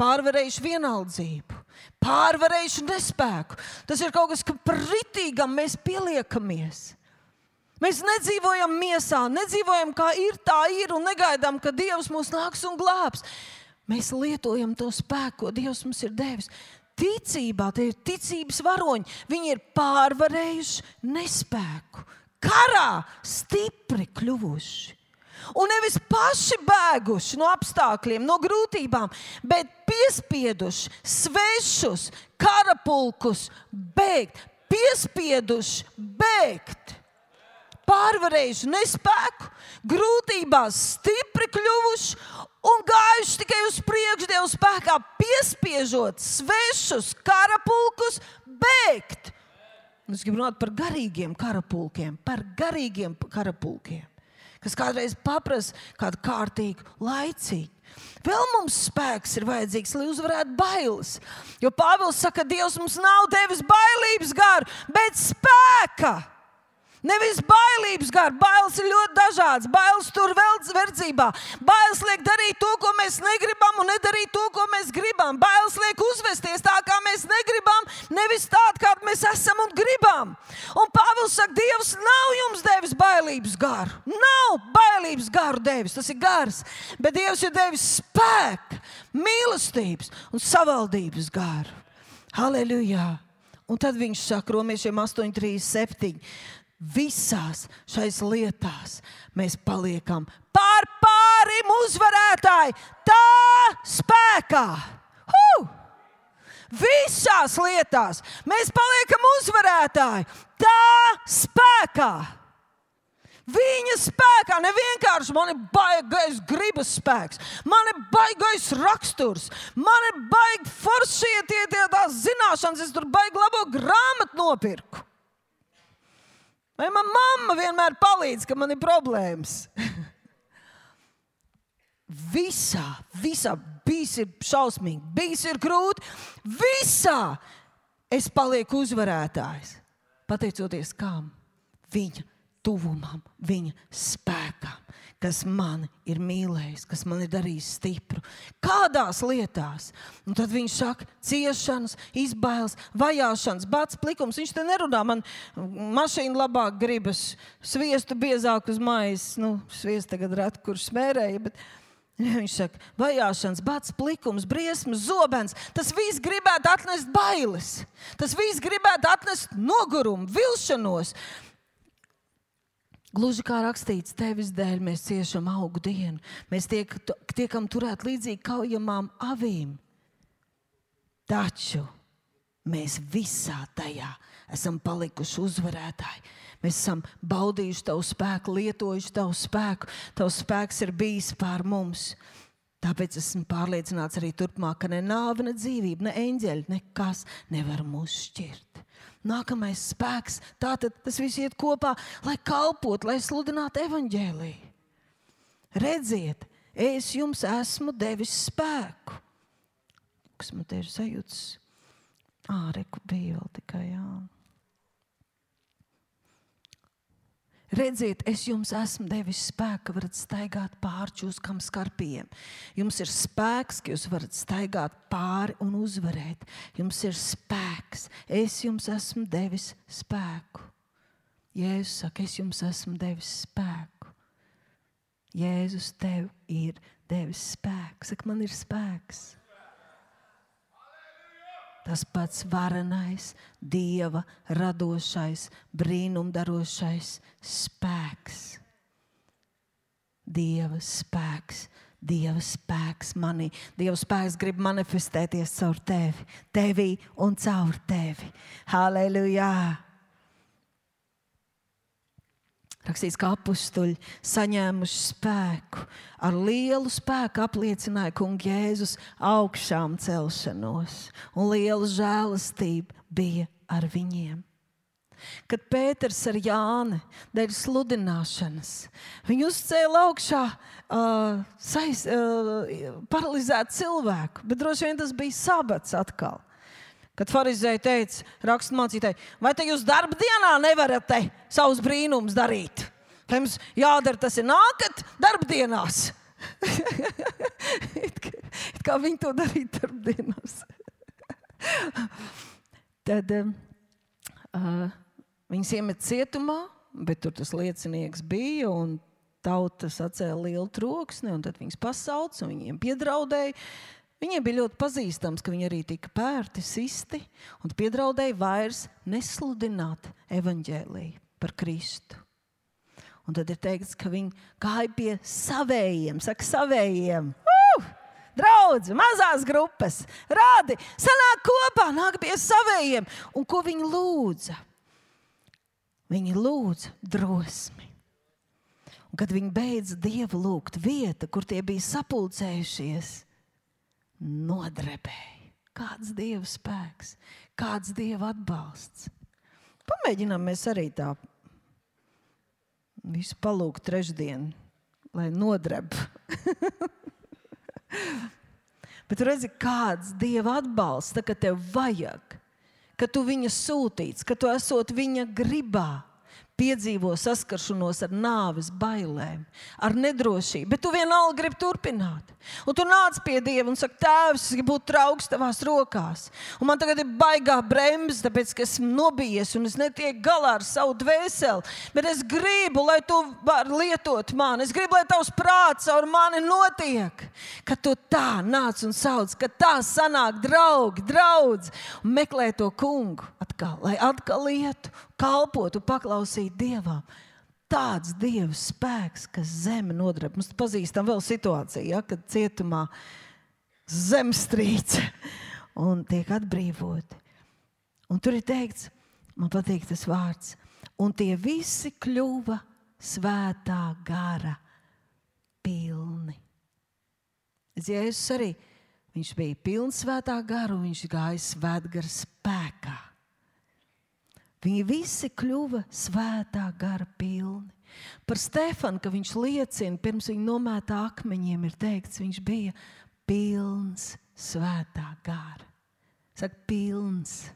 pārvarējuši vienaldzību, pārvarējuši nespēku. Tas ir kaut kas, ka pritīgam mēs pieliekamies. Mēs nedzīvojam miesā, nedzīvojam kā ir, tā ir un negaidām, ka Dievs mūs nāks un glābs. Mēs lietojam to spēku, ko Dievs mums ir devis. Ticībā tie ir ticības varoņi. Viņi ir pārvarējuši nespēku, karā stipri kļuvuši. Un nevis paši bēguši no apstākļiem, no grūtībām, bet piespieduši svešus karapulkus bēgt, piespieduši bēgt. Pārvarējuši nespēku, grūtībās stipri kļuvuši un gājuši tikai uz priekšu, Dieva spēkā, piespiežot svešus karapulkus bēgt. Es gribu runāt par garīgiem karapulkiem, par garīgiem karapulkiem kas kādreiz paprasa kādu kārtīgu laicīgu. Vēl mums spēks ir vajadzīgs, lai uzvarētu bailes. Jo Pāvils saka, ka Dievs mums nav devis bailības garu, bet spēka. Nevis bailības gars, bailes ir ļoti dažādas. Bailes tur vēl verdzībā. Bailes liek darīt to, ko mēs negribam, un nedarīt to, ko mēs gribam. Bailes liek uzvesties tā, kā mēs negribam, nevis tādu, kāda mēs esam un gribam. Un Pāvils saka, Dievs nav jums devis bailības garu. Nav bailības garu devis, tas ir gars. Bet Dievs ir devis spēku, mīlestības un savaldības garu. Halleluja! Un tad viņš saka, Romiešiem 8,37 visās šais lietās mēs paliekam pār pārim uzvarētāji, tā spēkā. Huh! Visās lietās mēs paliekam uzvarētāji, tā spēkā. Viņa spēkā ne vienkārši man ir baigais gribas spēks, man ir baigais raksturs, man ir baigi foršie tie, tās zināšanas, es tur baigi labo grāmatu nopirku. Vai man mamma vienmēr palīdz, ka man ir problēmas? visā, visā, bijis ir šausmīgi, bijis ir grūti. Visā es palieku uzvarētājs. Pateicoties kam? Viņa tuvumam, viņa spēkam, kas man ir mīlējis, kas man ir darījis stipru. Kādās lietās? Un tad viņš saka, ciešanas, izbailes, vajāšanas, bats, plikums. Viņš te nerunā, man mašīna labāk gribas, sviestu biezāk uz maisa. Nu, sviestu tagad rēt, kurš smērēja. Bet... Viņš saka, vajāšanas, bats, plikums, briesmas, zobens. Tas viss gribētu atnest bailes. Tas viss gribētu atnest nogurumu, vilšanos. Gluži kā rakstīts, tevis dēļ mēs ciešam augu dienu. Mēs tiek, tiekam turēt līdzīgi kaujamām avīm. Taču mēs visā tajā esam palikuši uzvarētāji. Mēs esam baudījuši tavu spēku, lietojuši tavu spēku. Tavs spēks ir bijis pār mums. Tāpēc esmu pārliecināts arī turpmāk, ka ne nāve, ne dzīvība, ne eņģeļi, nekas nevar mūs šķirt nākamais spēks. Tātad tas viss iet kopā, lai kalpotu, lai sludinātu evaņģēlīju. Redziet, es jums esmu devis spēku. Kas man te ir sajūts? Ārēku bija vēl tikai jā. Redziet, es jums esmu devis spēku, ka varat staigāt pāri čūskām skarpiem. Jums ir spēks, ka jūs varat staigāt pāri un uzvarēt. Jums ir spēks, es jums esmu devis spēku. Jēzus saka, es jums esmu devis spēku. Jēzus tev ir devis spēku. Saka, man ir spēks. Tas pats varenais, dieva radošais, brīnumdarošais spēks. Dieva spēks Dieva spēks manī. Dieva spēks grib manifestēties caur tevi, tevī un caur tevi. Halleluja! Rakstīts, ka apstuļi saņēmuši spēku, ar lielu spēku apliecināja kungu Jēzus augšām celšanos, un liela žēlastība bija ar viņiem kad Pēters ar Jāni dēļ sludināšanas viņu uzcēla augšā uh, sais, uh, paralizētu cilvēku, bet droši vien tas bija sabats atkal. Kad Pharizēji teica, raksturmācītāji, vai te jūs darba dienā nevarat savus brīnumus darīt? Ka jums jādara tas nākat darba dienās. it, kā, it kā viņi to darītu darba dienās. Tad uh, Viņus iemet cietumā, bet tur tas liecinieks bija. Tauta sacēla lielu troksni, un tad viņas pasauca un viņiem piedraudēja. Viņiem bija ļoti pazīstams, ka viņi arī tika pērti, sisti un piedraudēja vairs nesludināt evaņģēlīju par Kristu. Un tad ir teikts, ka viņi gāja pie savējiem, saka, savējiem. Uh! Draugi, mazās grupas, rādi, sanāk kopā, nāk pie savējiem. Un ko viņi lūdza? Viņi lūdza drosmi. Un, kad viņi beidza dievu lūgt, vieta, kur tie bija sapulcējušies, nodrebēja. Kāds dieva spēks, kāds dieva atbalsts. Pamēģinām mēs arī tā visu palūgt trešdienu, lai nodreb. Bet redzi, kāds dieva atbalsts, kad tev vajag ka tu viņu sūtīts, ka tu esot viņa gribā piedzīvo saskaršanos ar nāves bailēm, ar nedrošību, bet tu vienalga gribi turpināt. Un tu nāc pie Dieva un saki, Tēvs, es gribu būt trauks tavās rokās. Un man tagad ir baigā bremzes, tāpēc ka esmu nobijies un es netieku galā ar savu dvēseli. Bet es gribu, lai tu vari lietot mani. Es gribu, lai tavs prāts caur mani notiek. Ka tu tā nāc un sauc, ka tā sanāk draugi, draudz un meklē to kungu atkal, lai atkal ietu kalpotu, paklausītu Dievam. Tāds Dieva spēks, kas zemi nodarbojas. Mums pazīstam vēl situāciju, ja, kad cietumā zemestrīce un tiek atbrīvoti. Un tur ir teikts, man patīk tas vārds, un tie visi kļuva svētā gara pilni. Jēzus arī viņš bija pilns svētā gara, un viņš gāja svētgara spēkā. Viņi visi kļuva svētā gara pilni. Par Stefanu, ka viņš liecina, pirms viņa nomētā akmeņiem, ir teikts, viņš bija pilns svētā gara. Saka, pilns.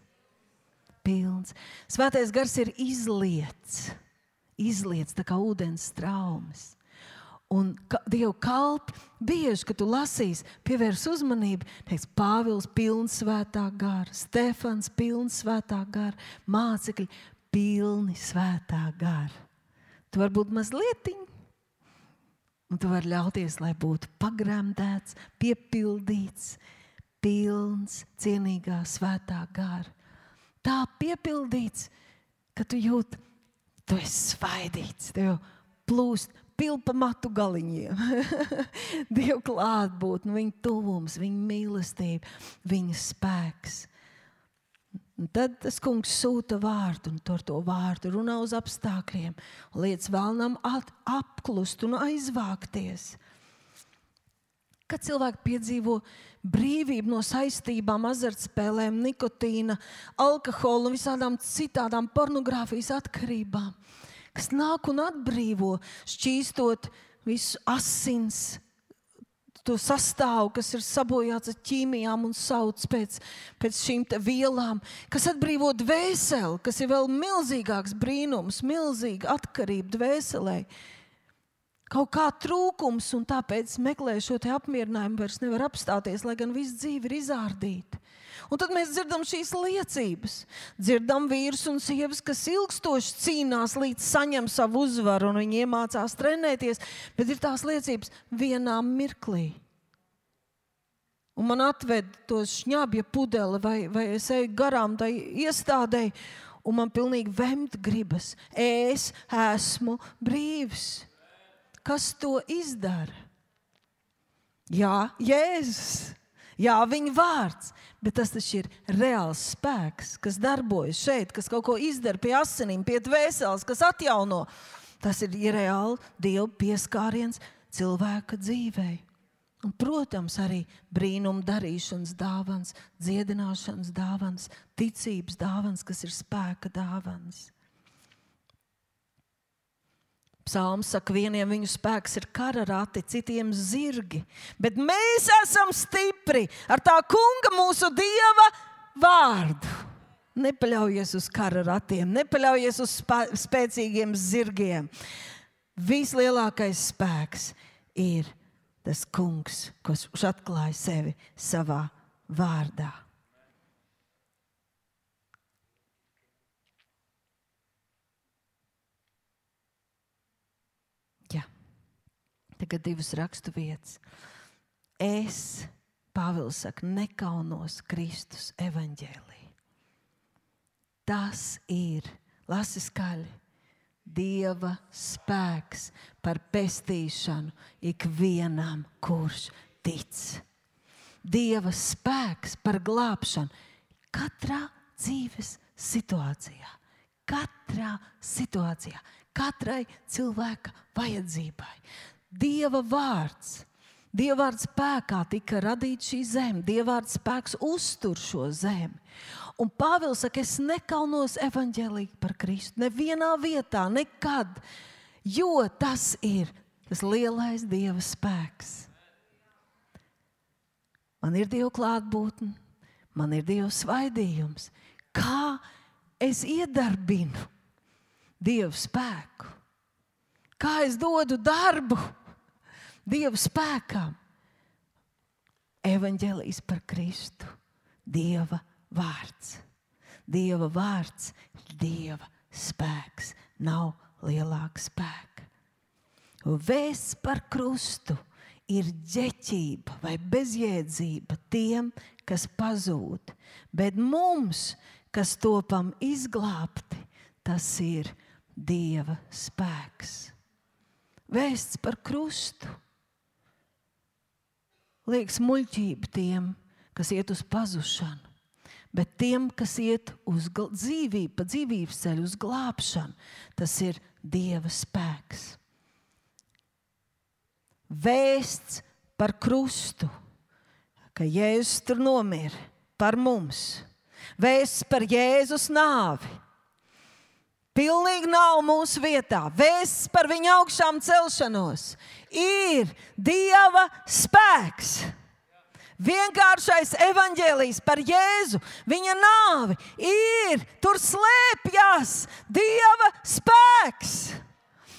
pilns. Svētais gars ir izlietis, izlietis tā kā ūdens traumas. Un ka, Dieva kalpi bieži, kad tu lasīsi, pievērs uzmanību, teiks, Pāvils pilns svētā gara, Stefans pilns svētā gara, mācekļi pilni svētā gara. Tu vari būt mazliet, un tu vari ļauties, lai būtu pagrāmdēts, piepildīts, pilns, cienīgā svētā gara. Tā piepildīts, ka tu jūti, tu esi svaidīts, tev plūst pilpa matu galiņiem. Dieva klātbūtne, viņa tuvums, viņa mīlestība, viņa spēks. Un tad tas kungs sūta vārdu, un ar to vārdu runā uz apstākļiem, lietas vēlnam apklust un aizvākties. Kad cilvēki piedzīvo brīvību no saistībām, azartspēlēm, nikotīna, alkohola un visādām citām pornogrāfijas atkarībām, kas nāk un atbrīvo, šķīstot visu asins. To sastāvu, kas ir sabojāts ar ķīmijām un sauc pēc, pēc šīm vielām, kas atbrīvo dvēseli, kas ir vēl milzīgāks brīnums, milzīga atkarība dvēselē. kaut kā trūkums, un tāpēc meklē šo apmierinājumu, vairs nevar apstāties, lai gan viss dzīve ir izārdīta. Un tad mēs dzirdam šīs liecības. Dzirdam vīrus un sievas, kas ilgstoši cīnās, līdz saņem savu uzvaru, un viņi iemācās trenēties. Bet ir tās liecības vienā mirklī. Un man atved to šņabja pudeli, vai, vai es eju garām tai iestādēji, un man pilnīgi vemt gribas. Es esmu brīvs. Kas to izdara? Jā, Jēzus. Jā, viņa vārds. Bet tas taču ir reāls spēks, kas darbojas šeit, kas kaut ko izdara pie asinīm, pie dvēseles, kas atjauno. Tas ir reāli Dieva pieskāriens cilvēka dzīvei. Un, protams, arī brīnuma darīšanas dāvans, dziedināšanas dāvans, ticības dāvans, kas ir spēka dāvans. Psalms saka, vieniem viņu spēks ir kara rati, citiem zirgi. Bet mēs esam stipri ar tā kunga mūsu dieva vārdu. Nepaļaujies uz kara ratiem, nepaļaujies uz spēcīgiem zirgiem. Vislielākais spēks ir tas kungs, kas atklāja sevi savā vārdā. Tagad divas rakstu vietas. Es, Pāvils saka, nekaunos Kristus evaņģēlī. Tas ir, lasi skaļi, Dieva spēks par pestīšanu ikvienam, kurš tic. Dieva spēks par glābšanu katrā dzīves situācijā. Katrā situācijā, katrai cilvēka vajadzībai. Dieva vārds. Dieva vārds spēkā tika radīta šī zeme, Dieva vārds spēks uztur šo zemi. Un Pāvils saka, es nekaunos evaņģēlīgi par Kristu. Nevienā vietā, nekad, jo tas ir tas lielais Dieva spēks. Man ir Dieva klātbūtne, man ir Dieva svaidījums. Kā es iedarbinu Dieva spēku? Kā es dodu darbu Dieva spēkam? Evangelijas par Kristu, Dieva vārds. Dieva vārds Dieva spēks, nav lielāka spēka. Vēsts par krustu ir ģeķība vai bezjēdzība tiem, kas pazūd, bet mums, kas topam izglābti, tas ir Dieva spēks vēsts par krustu. Liekas, muļķība tiem, kas iet uz pazušanu, bet tiem, kas iet uz dzīvību, pa dzīvības ceļu, uz glābšanu, tas ir Dieva spēks. Vēsts par krustu, ka Jēzus tur nomira par mums, vēsts par Jēzus nāvi pilnīgi nav mūsu vietā. Vēsts par viņa augšām celšanos ir Dieva spēks. Vienkāršais evaņģēlijs par Jēzu, viņa nāvi ir, tur slēpjas Dieva spēks.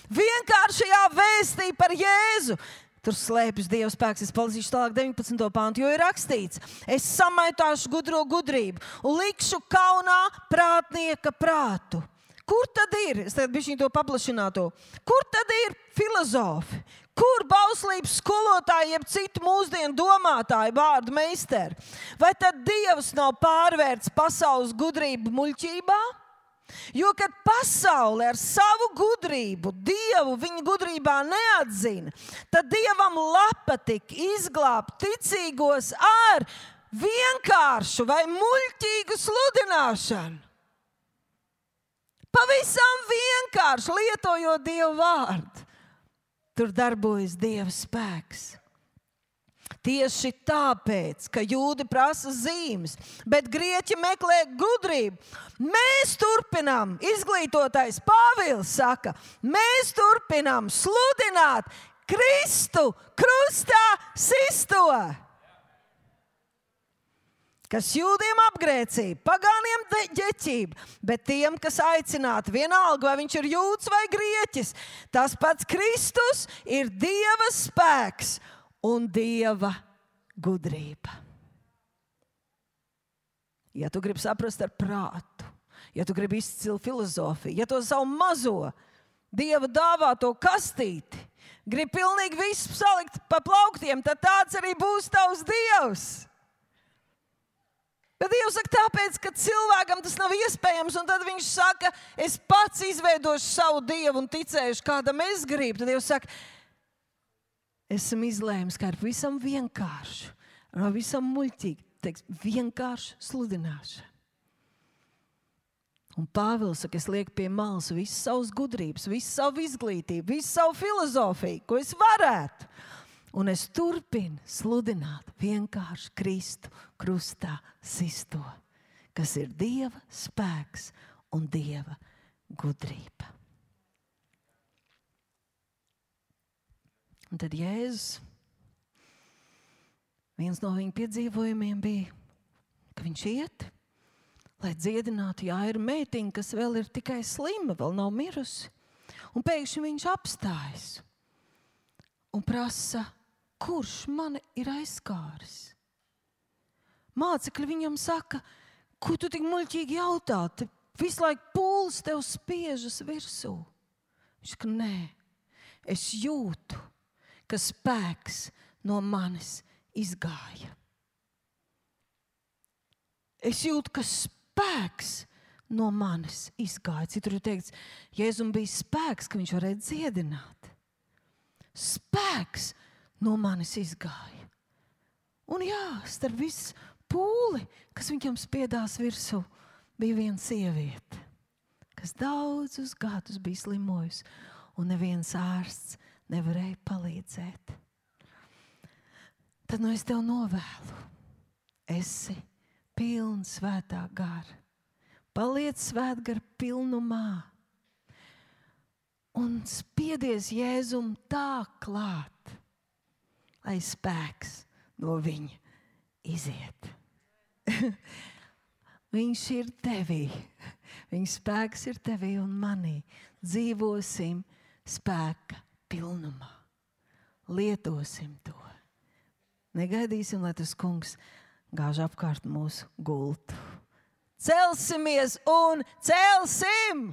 Vienkāršajā vēstī par Jēzu. Tur slēpjas Dieva spēks. Es palasīšu tālāk 19. pāntu, jo ir rakstīts, es samaitāšu gudro gudrību un likšu kaunā prātnieka prātu. Kur tad ir? Es tagad biju to paplašināto. Kur tad ir filozofi? Kur bauslības skolotāji, jeb citu mūsdienu domātāju vārdu meistari? Vai tad Dievs nav pārvērts pasaules gudrību muļķībā? Jo, kad pasaule ar savu gudrību, Dievu viņa gudrībā neatzina, tad Dievam patīk izglābt ticīgos ar vienkāršu vai muļķīgu sludināšanu. Pavisam vienkārši lietojot Dieva vārdu. Tur darbojas Dieva spēks. Tieši tāpēc, ka jūdi prasa zīmes, bet grieķi meklē gudrību. Mēs turpinām, izglītotais Pāvils saka, mēs turpinām sludināt Kristu krustā sisto. Kas jūdiem apgrēcība, pagāniem ģeķība, bet tiem, kas aicināti, vienalga, vai viņš ir jūds vai grieķis, tas pats Kristus ir Dieva spēks un Dieva gudrība. Ja tu gribi saprast ar prātu, ja tu gribi izcilu filozofiju, ja to savu mazo Dieva dāvāto kastīti, gribi pilnīgi visu salikt pa plauktiem, tad tāds arī būs tavs Dievs. Bet Dievs saka, tāpēc, ka cilvēkam tas nav iespējams, un tad viņš saka, es pats izveidošu savu dievu un ticēšu, kādam es gribu. Tad Dievs saka, esam izlēmis, ka ar visam vienkāršu, ar visam muļķīgi, teiks, vienkārši sludināšana. Un Pāvils saka, es lieku pie malas visas savas gudrības, visu savu izglītību, visu savu filozofiju, ko es varētu. Un es turpinu sludināt vienkārši Kristu krustā sisto, kas ir Dieva spēks un Dieva gudrība. Un tad Jēzus, viens no viņa piedzīvojumiem bija, ka viņš iet, lai dziedinātu Jāira meitiņu, kas vēl ir tikai slima, vēl nav mirusi. Un pēkšņi viņš apstājas un prasa, kurš mani ir aizskāris. Mācekļi viņam saka, ko tu tik muļķīgi jautā? Te visu laiku pūlis tev spiežas virsū. Viņš saka, nē, es jūtu, ka spēks no manis izgāja. Es jūtu, ka spēks no manis izgāja. Citur ir teikts, Jēzum bija spēks, ka viņš varēja dziedināt. Spēks no manis izgāja. Un jā, starp visu pūli, kas viņam spiedās virsū, bija viena sieviete, kas daudzus gadus bija slimojusi, un neviens ārsts nevarēja palīdzēt. Tad nu es tev novēlu, esi pilns svētā gara. Paliec svētgara pilnumā un spiedies Jēzum tā klāt, lai spēks no viņa iziet. Viņš ir tevī, viņa spēks ir tevī un manī. Dzīvosim spēka pilnumā, lietosim to. Negaidīsim, lai tas kungs gāž apkārt mūsu gultu. Celsimies un celsim!